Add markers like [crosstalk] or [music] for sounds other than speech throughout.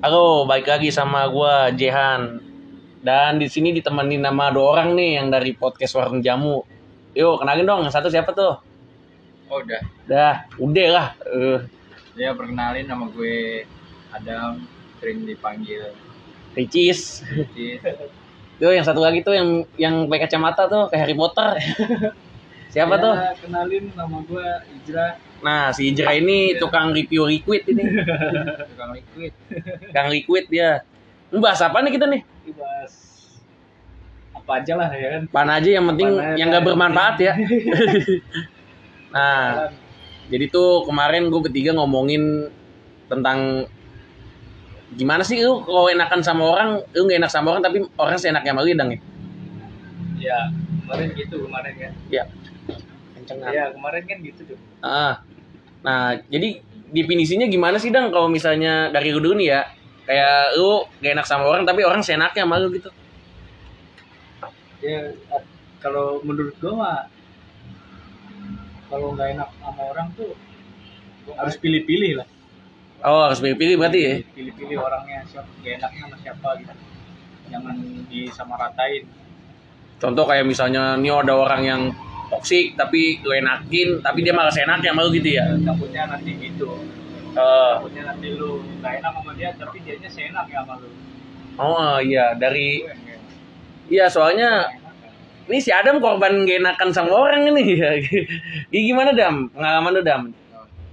Halo, balik lagi sama gua Jehan. Dan di sini ditemenin nama dua orang nih yang dari podcast Warung Jamu. Yuk, kenalin dong. Satu siapa tuh? Oh udah. Dah, udah lah. Eh, Ya perkenalin nama gue Adam, sering dipanggil Ricis. Ricis. Tuh, yang satu lagi tuh yang yang pakai kacamata tuh kayak Harry Potter. [laughs] siapa tuh? Ya, kenalin nama gue Ijra, Nah, si Ijra ini tukang review liquid ini. [laughs] tukang liquid. Tukang liquid dia. Membahas apa nih kita nih? Dibahas apa aja lah ya kan. Pan aja yang penting yang gak bermanfaat ya. [laughs] nah, jadi tuh kemarin gue bertiga ngomongin tentang gimana sih lu kalau enakan sama orang, lu gak enak sama orang tapi orang seenaknya sama lu dang ya? Ya kemarin gitu kemarin kan. Ya. Kencengan. Ya kemarin kan gitu tuh. Ah. Nah, jadi definisinya gimana sih dang kalau misalnya dari lu dulu nih ya? Kayak lu gak enak sama orang tapi orang seenaknya sama lu gitu. Ya kalau menurut gue mah kalau nggak enak sama orang tuh harus pilih-pilih lah. Oh, harus pilih-pilih berarti ya? pilih-pilih orangnya siapa gak enaknya sama siapa gitu jangan disamaratain Contoh kayak misalnya nih ada orang yang toksik tapi lu enakin tapi dia malah seenaknya sama lu gitu ya. takutnya nanti gitu Eh, takutnya nanti lu gak enak sama dia tapi dianya seenak ya sama lu oh iya dari iya soalnya ini si Adam korban gak enakan sama orang ini [laughs] ya. Gimana Dam? Pengalaman lu Dam?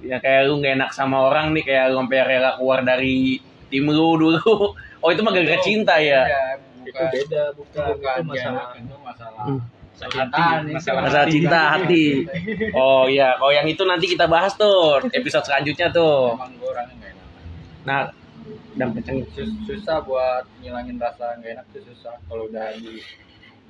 Ya kayak lu gak enak sama orang nih kayak lu sampai rela keluar dari tim lu dulu. [laughs] Oh itu mah gara-gara cinta ya. Iya, itu beda bukan, bukan itu masalah itu masalah Hmm. cinta nih Masalah cinta hati. [laughs] Oh iya, kalau yang itu nanti kita bahas tuh [laughs] episode selanjutnya tuh. Nah, Dam kenceng. Sus- susah buat ngilangin rasa gak enak tuh susah. Kalau udah di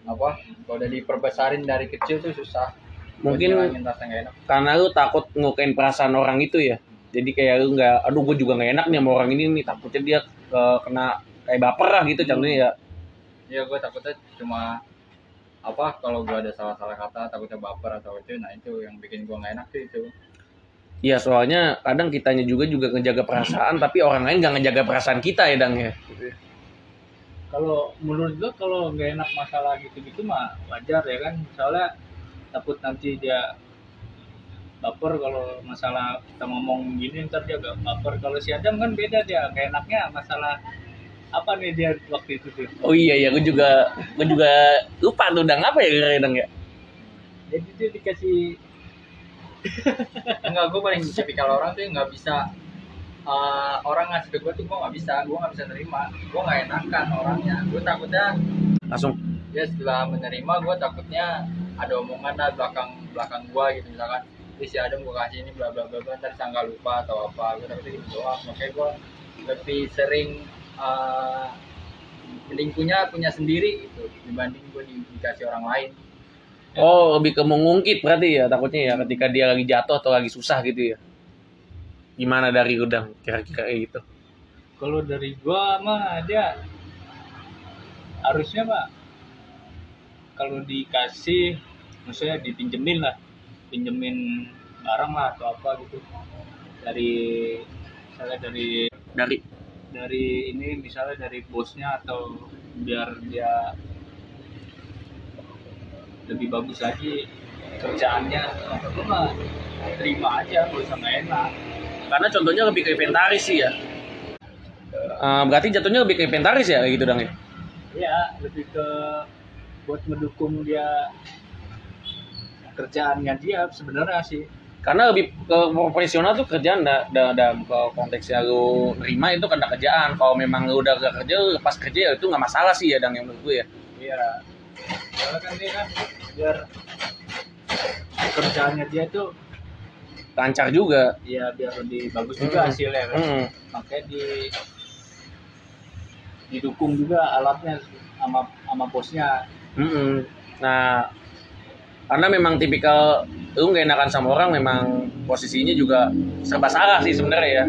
apa kalau udah diperbesarin dari kecil tuh susah. Mungkin rasa gak enak. karena lu takut ngukain perasaan orang itu ya. Jadi kayak lu nggak aduh gue juga nggak enak nih sama orang ini nih. Takutnya dia eh, kena kayak baper lah gitu contohnya ya ya gue takutnya cuma apa kalau gue ada salah-salah kata takutnya baper atau itu nah itu yang bikin gue nggak enak sih itu Iya soalnya kadang kitanya juga juga ngejaga perasaan tapi orang lain nggak ngejaga perasaan kita ya dang ya. Kalau menurut gua kalau nggak enak masalah gitu-gitu mah wajar ya kan? Soalnya takut nanti dia baper kalau masalah kita ngomong gini ntar dia gak baper. Kalau si Adam kan beda dia nggak enaknya masalah apa nih dia waktu itu tuh oh iya ya gue juga gue juga lupa tuh dang. Apa ya kira dang ya? Jadi dia dikasih enggak gue paling tipikal orang tuh nggak bisa eh, orang ngasih ke gue tuh gue nggak bisa gue nggak bisa nerima. Gue nggak enakan orangnya. Gue takutnya langsung. Ya setelah menerima gue takutnya ada omongan lah belakang belakang gue gitu. Misalkan "Ih, si Adam gue kasih ini bla bla bla bla ntar sangka lupa atau apa. Gue takutnya gitu doang. Makanya gue lebih sering uh, mending punya punya sendiri gitu dibanding gue di, dikasih orang lain. Oh lebih ke mengungkit berarti ya takutnya ya ketika dia lagi jatuh atau lagi susah gitu ya. Gimana dari lu dang? Kira-kira kayak gitu. Kalau dari gua mah dia harusnya pak kalau dikasih maksudnya dipinjemin lah pinjemin barang lah atau apa gitu. Dari misalnya dari dari dari ini misalnya dari bosnya atau biar dia lebih bagus lagi kerjaannya. Itu mah terima aja gak usah nggak enak karena contohnya lebih ke inventaris sih ya. Eh, berarti jatuhnya lebih ke inventaris ya kayak gitu dang ya? Ya lebih ke buat mendukung dia kerjaannya dia sebenarnya sih karena lebih ke profesional tuh kerjaan da, da, dalam kalau konteksnya lu nerima itu karena kerjaan kalau memang lu udah gak kerja lu lepas kerja ya itu nggak masalah sih ya dang yang menurut gue ya iya soalnya kan dia kan biar kerjaannya dia tuh lancar juga ya biar lebih bagus juga Hmm. hasilnya kan hmm. makanya di didukung juga alatnya sama sama bosnya Mm-mm. nah karena memang tipikal lu gak enakan sama orang memang posisinya juga serba salah sih sebenarnya ya.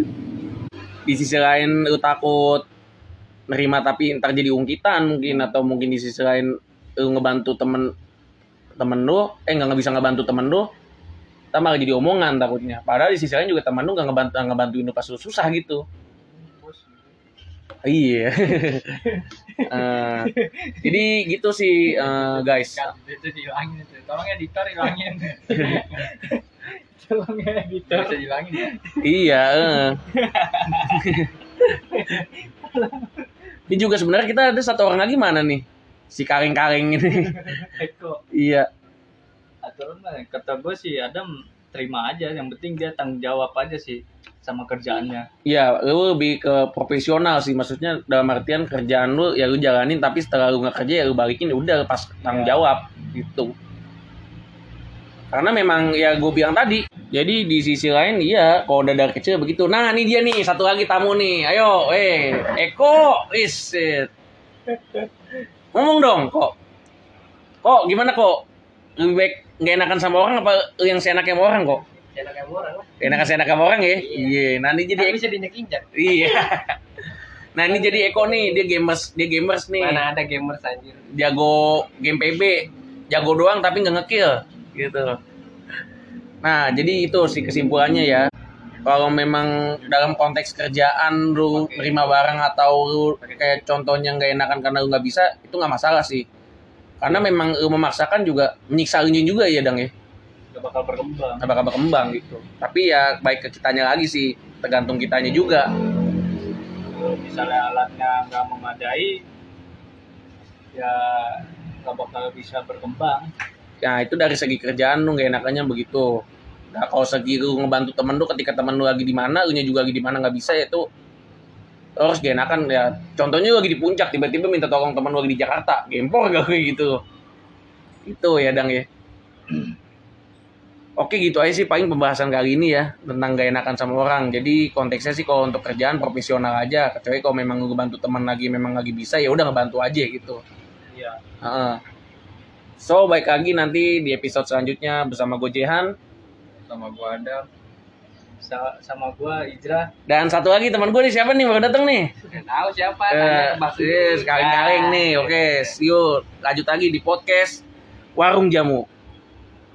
Di sisi lain lu takut nerima tapi ntar jadi ungkitan mungkin atau mungkin di sisi lain lu ngebantu temen temen lu eh nggak bisa ngebantu temen lu ntar malah jadi omongan takutnya. Padahal di sisi lain juga temen lu nggak ngebantu ngebantuin lu pas lu susah gitu Iya. [laughs] Eh, jadi gitu sih eh, guys. Itu dihilangin itu. Tolong editor hilangin. [laughs] Tolong editor. Bisa dihilangin ya. Iya. eh. [laughs] Ini juga sebenarnya kita ada satu orang lagi mana nih? Si karing-karing ini. Eko. iya. Aturan mah kata gue sih Adam terima aja. Yang penting dia tanggung jawab aja sih sama kerjaannya. Iya, lu lebih ke profesional sih. Maksudnya dalam artian kerjaan lu ya lu jalanin tapi setelah lu nggak kerja ya lu balikin ya udah pas tanggung Iya. jawab gitu. Karena memang ya gue bilang tadi, jadi di sisi lain iya kalau udah dari kecil begitu. Nah ini dia nih satu lagi tamu nih, ayo, eh Eko, is it. ngomong dong kok, kok gimana kok lebih baik nggak enakan sama orang apa yang seenaknya sama orang kok? Enak kayak orang lah. Enakan seenaknya sama orang ya? Iya. Iya, nanti jadi Kan bisa diinjak-injak. Iya. [laughs] Nah ini jadi Eko nih, dia gamers, dia gamers nih. Mana ada gamers anjir. Jago game PB, jago doang tapi nggak ngekill, gitu. Nah jadi itu sih kesimpulannya ya. Kalau memang dalam konteks kerjaan lu terima barang atau lu kayak contohnya nggak enakan karena lu nggak bisa, itu nggak masalah sih. Karena memang memaksakan juga menyiksa lu juga ya dang ya. Gak bakal berkembang. Nggak bakal berkembang gitu. Tapi ya baik ke kitanya lagi sih, tergantung kitanya juga. Kalau misalnya alatnya nggak memadai, ya nggak bakal bisa berkembang. Ya itu dari segi kerjaan lu nggak enakannya begitu. Nah kalau segi lu ngebantu temen lu ketika temen lu lagi di mana, lu juga lagi di mana nggak bisa ya itu harus gak enakan ya. Contohnya lagi di puncak tiba-tiba minta tolong temen lu lagi di Jakarta, gempor gak kayak gitu. Itu ya dang ya. Oke gitu aja sih paling pembahasan kali ini ya tentang gak enakan sama orang. Jadi konteksnya sih kalau untuk kerjaan profesional aja. Kecuali kalau memang lu bantu teman lagi memang lagi bisa ya udah ngebantu aja gitu. Iya. So, baik lagi nanti di episode selanjutnya bersama gue Jehan. Sama gua ada. Sa- sama gua Ijra. Dan satu lagi teman gue nih, siapa nih baru datang nih? Udah tahu siapa Eh, Nah, nih. Oke, see you. Lanjut lagi di podcast Warung Jamu.